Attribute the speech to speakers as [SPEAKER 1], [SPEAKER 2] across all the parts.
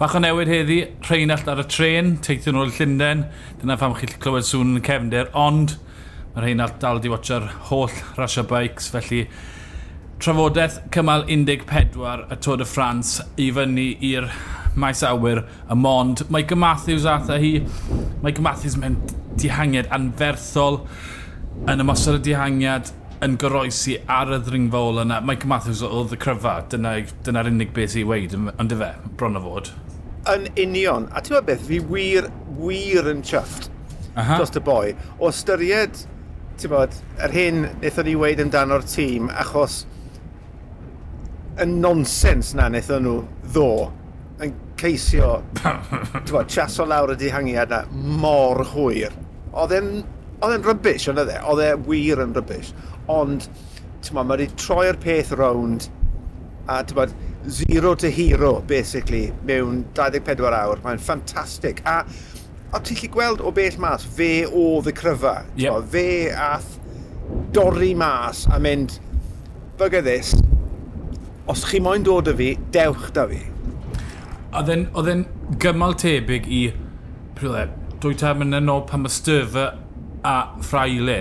[SPEAKER 1] Bach o newid heddi, rheinald ar y tren, teithio nhw'r Llundain. Dyna pham chi'n clywed sŵn yn cefndir, ond mae rheinald dal di watcha'r holl rasio bikes, felly trafodaeth cymal 14 y Tôr de France i fyny i'r maes awyr y mond. Mike Matthews atha hi, Mike Matthews mewn dihangiad anferthol yn ymosod y dihangiad yn goroesi ar y ddringfa ola yna. Mike Matthews oedd y cryfa, dyna'r dyna unig beth i weid, ond dy fe, bron o fod.
[SPEAKER 2] Yn union. A ti'n beth, fi wir, wir yn chyfft dros y boi. O styried, ti'n bod, yr hyn wnaethon ni weid amdano'r tîm, achos y nonsens na wnaethon nhw ddo yn ceisio, ti'n bod, chaso lawr y dihangiad na mor hwyr. Oedd e'n rybys, ond oedd e, oedd e wir yn rybys. Ond, ti'n ma, mae wedi troi'r peth rownd, a ti'n bod, zero to hero, basically, mewn 24 awr. Mae'n ffantastig. A, o ti'n lli gweld o bell mas, fe o y cryfa. Yep. Fe ath dorri mas a mynd, bug of this, os chi moyn dod â fi, dewch da fi.
[SPEAKER 1] Oedd e'n gymal tebyg i, prwle, dwy tam yn ôl pan mae Sturfer a Fraile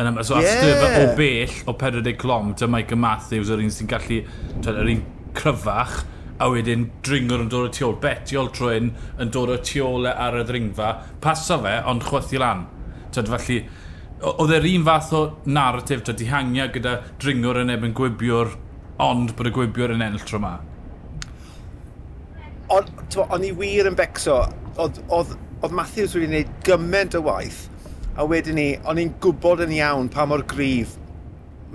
[SPEAKER 1] yn yma. So, yeah. a o bell o 40 clom, dyma Mike Matthews, yr un sy'n gallu, yr un cryfach, a wedyn dringwr yn dod o tu ôl. Betiol trwy'n yn dod o tu ôl e ar y ddringfa. Paso fe, ond chwythu lan. Tyd, felly, oedd yr un fath o narratif, tyd, dihangia gyda dringwr yn ebyn gwibiwr, ond bod y gwibiwr yn enll tro yma.
[SPEAKER 2] O'n i wir yn becso, oedd, oedd, oedd Matthews wedi gwneud gymaint o waith, a wedyn ni, o'n i'n gwybod yn iawn pa mor grif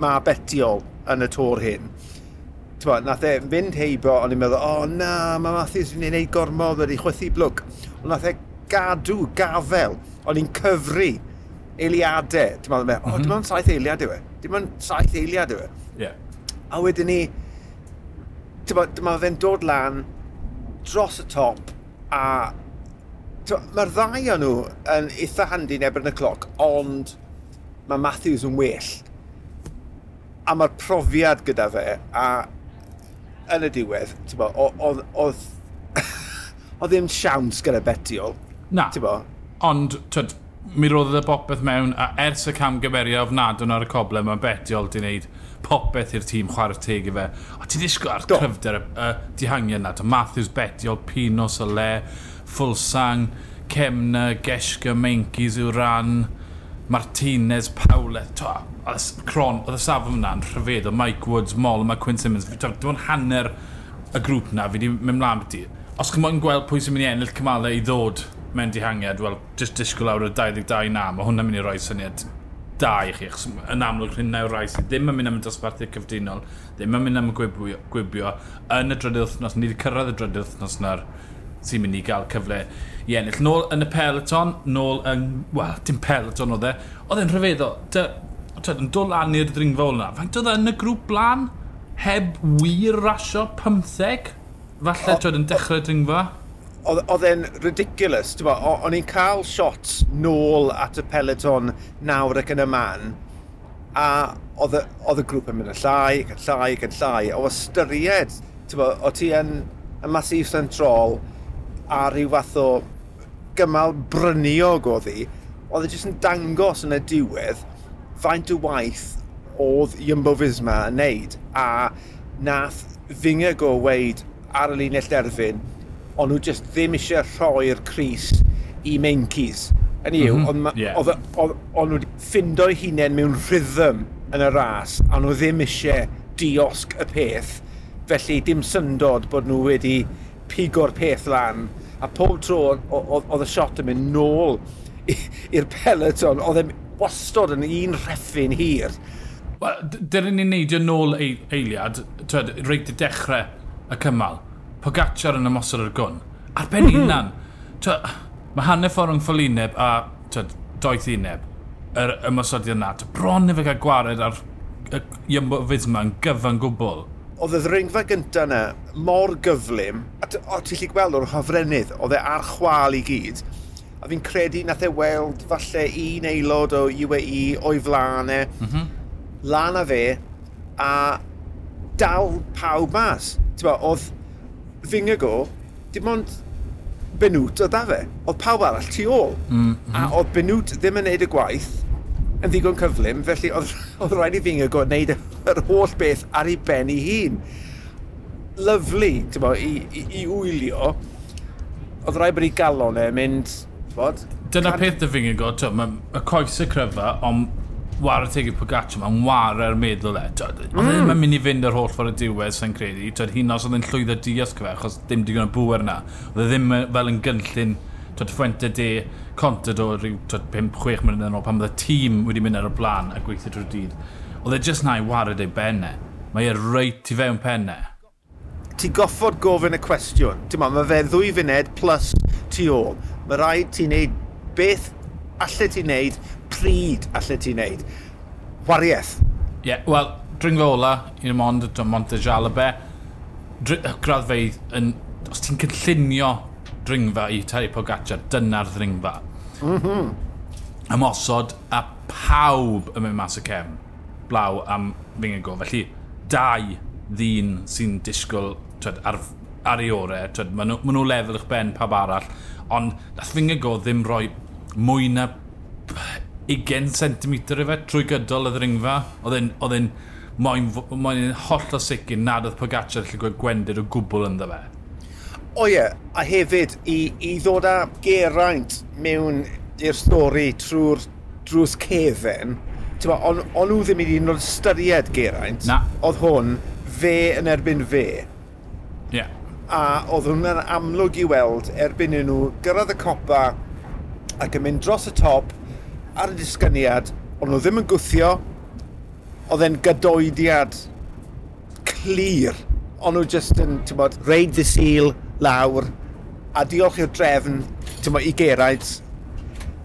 [SPEAKER 2] mae Betiol yn y tor hyn. Twa, nath e fynd heibo, ond i'n meddwl, o oh, na, mae Matthews yn gwneud gormod wedi chwythu blwg. Ond nath e gadw gafel, ond i'n cyfru eiliadau. Ti'n meddwl, o, oh, dim mhm. ond saith eiliad yw e. Dim ond saith eiliad yw e.
[SPEAKER 1] Yeah.
[SPEAKER 2] A wedyn ni, mae fe'n dod lan dros y top a mae'r ddau o'n nhw yn eitha handi yn ebyn y cloc, ond mae Matthews yn well. A mae'r profiad gyda fe, a yn y diwedd, oedd ddim siawns gyda betiol.
[SPEAKER 1] Na, ond tyd, mi roedd y bopeth mewn, a ers y cam camgymerio ofnadwn ar y coble, mae betiol di wneud popeth i'r tîm chwarae teg i fe. O, ti'n ddisgo ar cryfder y, y dihangiau yna. Matthews, Betiol, Pinos, Ole, Fulsang, Cemna, Geshka, Menkis yw ran. Martinez, Paulet, to, Cron, oedd y safon yna'n rhyfedd, o Mike Woods, Moll, mae Quinn Simmons, dwi'n ond hanner y grŵp na, fi wedi mynd mlaen beth i. Os chi'n mwyn gweld pwy sy'n mynd i ennill cymalau i ddod mewn dihangiad, wel, just disgwyl awr y 22 na, mae hwnna'n mynd i roi syniad da i chi, achos yn amlwg rhywun nawr rai sydd ddim yn mynd am y dosbarthu cyfdunol, ddim yn mynd am y gwibio, gwibio yn y drydydd wythnos, ni wedi cyrraedd y drydydd wythnos na'r sy'n mynd i gael cyfle i ennill. Nôl yn y peloton, nôl yn... Wel, dim peloton oedd e. Oedd e'n rhyfeddo. Yn dod lan i'r dringfa ôl yna. Faint oedd e yn y grŵp blan, Heb wir rasio 15? Falle oedd yn dechrau dringfa?
[SPEAKER 2] Oedd e'n ridiculous. O'n i'n cael shots nôl at y peloton nawr ac yn y man. A oedd y grŵp yn mynd yn llai, ac yn llai, ac yn llai. O ystyried, o ti yn y masif central, a rhyw fath o gymal bryniog o ddi, oedd e jyst yn dangos yn y diwedd faint o waith oedd Jumbo Fisma yn neud a nath ddingeg o weid ar y linell derfyn ond nhw jyst ddim eisiau rhoi'r Cris i Menkis. Yn i'w, mm -hmm. ond yeah. nhw wedi ffindo'i hunain mewn rhythm yn y ras a nhw ddim eisiau diosg y peth felly dim syndod bod nhw wedi pigo'r peth lan a pob tro oedd y shot yn mynd nôl i'r peleton, oedd e'n wastod yn un rheffin hir.
[SPEAKER 1] Wel, dyrun ni'n neidio nôl eiliad, twed, reit i dechrau y cymal. Pogacar yn ymosod ar gwn. Ar ben unan, mhm. twed, mae hanner ffordd rhwng ffolineb a twed, doeth uneb yr ymosodiad yna. Bron i fe cael gwared ar y Iambo Fisma yn gyfan gwbl
[SPEAKER 2] oedd y ddringfa gyntaf yna mor gyflym, a ti'n lli gweld o'r hofrennydd, oedd e ar chwal i gyd, a fi'n credu nath e weld falle un aelod o UAE o'i flanau, mm -hmm. lan a fe, a dal pawb mas. Ba, oedd Fingago, dim ond Benwt o da fe. Oedd pawb arall tu ôl. Mm -hmm. A oedd Benwt ddim yn neud y gwaith, yn ddigon cyflym, felly oedd, oedd rhaid i fi'n ygo wneud yr holl beth ar ei ben ei hun. Lyflu, ti'n bo, i, i, i wylio, oedd rhaid bod ei galon e mynd, bod...
[SPEAKER 1] Dyna can... peth y fi'n go, mae y coes y cryfa, ond war y tegu Pogaccio, mae'n war ar meddwl e. e mm. Mae'n mynd i fynd ar holl ffordd y diwedd, sy'n credu. Hyn os oedd yn llwyddo diasg fe, achos dim digon o bwer na. Oedd e ddim e, fel yn gynllun twyd Fuente de Contador rhyw 5-6 mlynedd yn ôl pan bydd y tîm wedi mynd ar y blaen a gweithio drwy'r dydd. Oedd e jyst na i wared ei benne. Mae e reit i fewn penne.
[SPEAKER 2] Ti goffod gofyn y cwestiwn. Ti'n ma, mae fe ddwy funed plus tu ôl. Mae rhaid ti'n neud beth allai ti'n neud, pryd allai ti'n neud. Wariaeth.
[SPEAKER 1] Ie, yeah, wel, dringfa ola, un o mond, Monte Jalabe, graddfeidd, yn, os ti'n cynllunio dringfa i Terry Pogacar, dyna'r ddringfa. Mm -hmm. Ymosod a pawb yn mynd mas y cefn blaw am fingigo. Felly, dau ddyn sy'n disgwyl twed, ar, ar ei ore. Twed, maen, nhw, maen nhw lefel eich ben pawb arall. Ond, nath fingigo ddim rhoi mwy na 20 cm i fe trwy gydol y ddringfa. Oedd e'n moyn, moyn holl o sicr nad oedd Pogacar allu gweld gwendid o gwbl ynddo fe.
[SPEAKER 2] O ie, a hefyd i, i ddod â geraint mewn i'r stori trwy'r drws cefn, ond on nhw ddim wedi nod ystyried geraint, Na. oedd hwn fe yn erbyn fe.
[SPEAKER 1] Ie. Yeah.
[SPEAKER 2] A oedd hwnna'n amlwg i weld erbyn nhw gyrraedd y copa ac yn mynd dros y top ar y disgyniad, ond nhw ddim yn gwthio, oedd e'n gadoediad clir. Ond nhw just yn, ti'n bod, reid the seal, lawr, a diolch i'r drefn, tyma, i Geraint,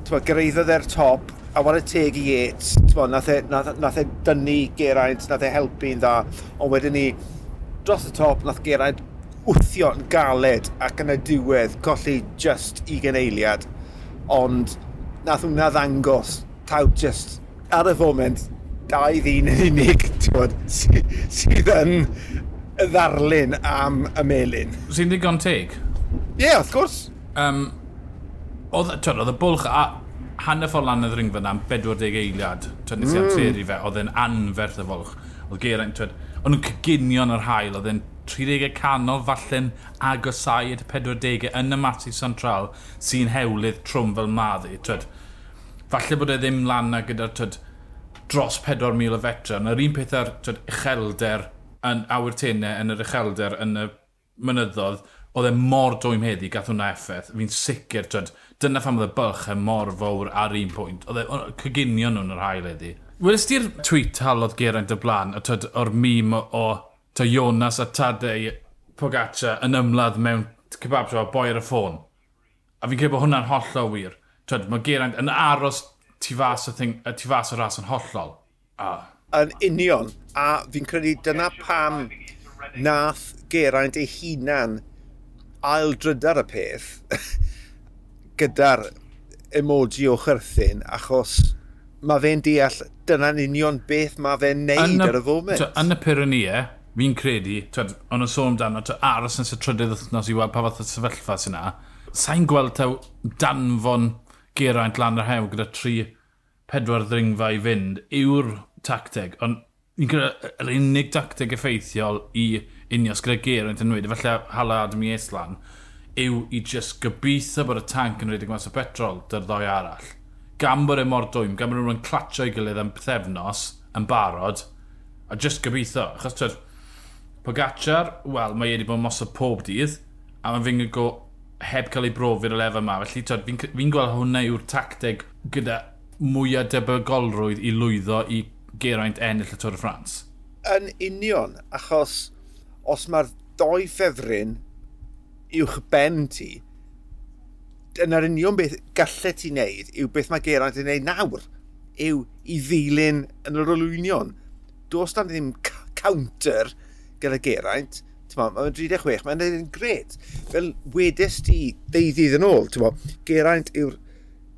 [SPEAKER 2] tyma, gyrraeddodd e'r top, a wara teg i Yates, tyma, nath e, nath, nath e dynnu Geraint, nath e helpu'n dda, ond wedyn ni, dros y top, nath Geraint wthio yn galed ac yn y diwedd colli just i geneiliad, ond nath hwnna ddangos taw just ar y foment dau ddyn yn unig, ti'n sydd yn y ddarlun am y melin.
[SPEAKER 1] Sy'n digon teg?
[SPEAKER 2] Ie, yeah, wrth gwrs.
[SPEAKER 1] Um, oedd, twyd, oedd y bwlch a hanner ffordd lan y ddringfa na am 40 eiliad. Twyd, nes i mm. amseru fe, oedd e'n anferth y bwlch. Oedd Geraint, twyd, o'n nhw'n cyginion yr hael, oedd e'n 30 canol falle'n agosau at 40 yn y Mati Central sy'n hewlydd trwm fel maddi. Twyd, falle bod e ddim lan na gyda twyd, dros 4,000 o fetra. Na'r un peth ar twyd, uchelder yn awyr tenau yn yr uchelder yn y mynyddodd, oedd e mor dwym heddi, gath hwnna effaith. Fi'n sicr, twyd, dyna pham oedd y bylch e mor fawr ar un pwynt. Oedd e cyginio nhw'n yr hael heddi. Welys ti'r tweet halodd Geraint y blaen, a twyd, o'r mîm o, o to Jonas a Tadei Pogaccia yn ymladd mewn kebab shop, boi ar y ffôn. A fi'n credu bod hwnna'n hollol wir. Twyd, mae Geraint yn aros tu fas y, thing, tu fas y ras yn hollol.
[SPEAKER 2] A yn union. A fi'n credu dyna pam nath Geraint ei hunan aildrydar y peth gyda'r emoji o chyrthyn, achos mae fe'n deall dyna'n union beth mae fe'n neud ar y foment.
[SPEAKER 1] Yn y Pyrrhenia, fi'n credu, twed, ond yn sôn amdano, aros yn sy'n trydydd wythnos i weld pa fath o sefyllfa sy'n na, sa'n gweld taw danfon Geraint lan yr hew gyda tri pedwar ddringfa i fynd yw'r tacteg, ond yr unig tacteg effeithiol i unios gyda ger yn dynwyd, efallai hala Adam i Eslan, yw i just gobeithio bod y tank yn rhedeg mas o petrol dy'r ddoi arall. Gam bod e mor dwym, gam bod nhw'n clatio i gilydd am pethefnos yn barod, a just gobeithio. Achos twyd, Pogacar, wel, mae wedi bod mos o pob dydd, a mae fi'n go heb cael ei brofi'r elef yma. Felly, twyd, fi'n fi, gweld hwnna yw'r tacteg gyda mwyaf debygolrwydd i lwyddo i Geraint ennill y Tôr y Ffrans?
[SPEAKER 2] Yn union, achos os mae'r doi ffefryn uwch ben ti, yna'r union beth gallet ti wneud yw beth mae Geraint yn wneud nawr, yw i ddilyn yn yr olwynion. Does na ddim counter gyda Geraint, mae'n 36, mae'n gwneud yn gred. Fel wedys ti ddeuddydd yn ôl, mo, Geraint yw'r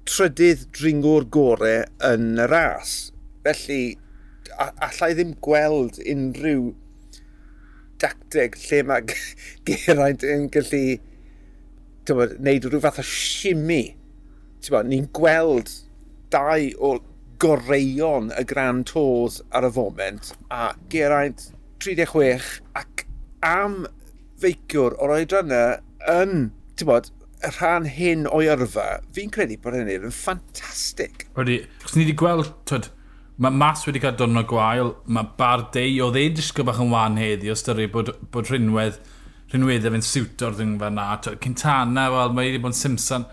[SPEAKER 2] trydydd dringwr gorau yn y ras. Felly, allai ddim gweld unrhyw dacteg lle mae Geraint yn gallu bod, neud rhyw fath o shimmy. Ni'n gweld dau o goreion y Grand Tours ar y foment, a Geraint 36 ac am feiciwr o'r oedran yn, ti'n bod, rhan hyn o'i yrfa, fi'n credu bod hynny yn ffantastig.
[SPEAKER 1] Wedi, chos ni wedi gweld, twyd, Mae Mas wedi cael dwrnod gwael, mae Bardei, oedd ei disgo bach yn wan heddi, os dyri bod, bod rhinwedd, rhinweddau fe'n ddyn fe na. Cintana, wel, mae wedi bod yn Simpson.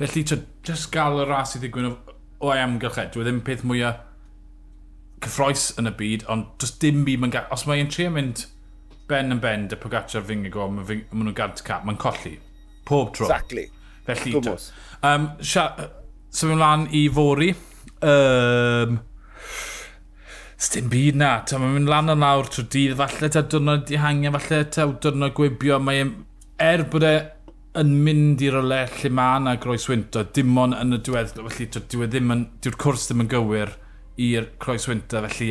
[SPEAKER 1] Felly, to, just gael y ras i ddigwyn o, o'i amgylchedd, dwi ddim peth mwyaf cyffroes yn y byd, ond does dim byd mae'n gael... Os mae'n trio mynd ben yn ben, dy Pogacar fyng y go, maen nhw'n gadw cap, mae'n colli. Pob tro.
[SPEAKER 2] Exactly.
[SPEAKER 1] Felly, um, so fe lan i fori. Um, Styn byd na, ta, mae'n mynd lan yn lawr trwy dydd, falle ta diwrnod dihangio, falle ta diwrnod gwibio, mae er bod e yn mynd i'r ole lle mae yna groes groeswynto, dim ond yn y diwedd, felly diwedd e ddim yn, diw'r cwrs ddim yn gywir i'r croes croeswynto, felly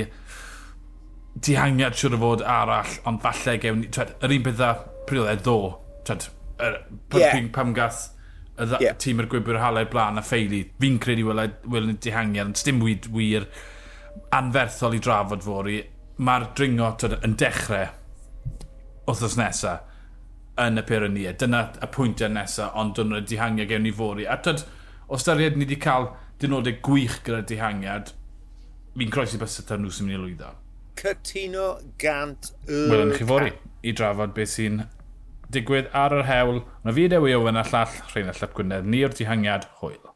[SPEAKER 1] dihangiad siwr o fod arall, ond falle gewn ni, twed, yr un bydda priodd e ddo, twed, er, yeah. pam gath y yeah. tîm yr gwybwyr halau'r blaen a ffeili, fi'n credu welai, e- welai dihangiad, ond dim wir, wir anferthol i drafod fori, mae'r dringo tyd, yn dechrau wrthos nesaf yn y Pyrenia. Dyna y pwyntiau nesaf, ond dyn nhw'n dihangio gewn ni fori. A tyd, o styried ni wedi cael dynodau gwych gyda dihangiad, fi'n croesi bys ta nhw sy'n mynd i lwyddo.
[SPEAKER 2] Cytuno gant y...
[SPEAKER 1] Welwn chi fori i drafod beth sy'n digwydd ar yr hewl. Mae fi Dewi Owen a llall Rhain a Gwynedd. Ni o'r dihangiad hwyl.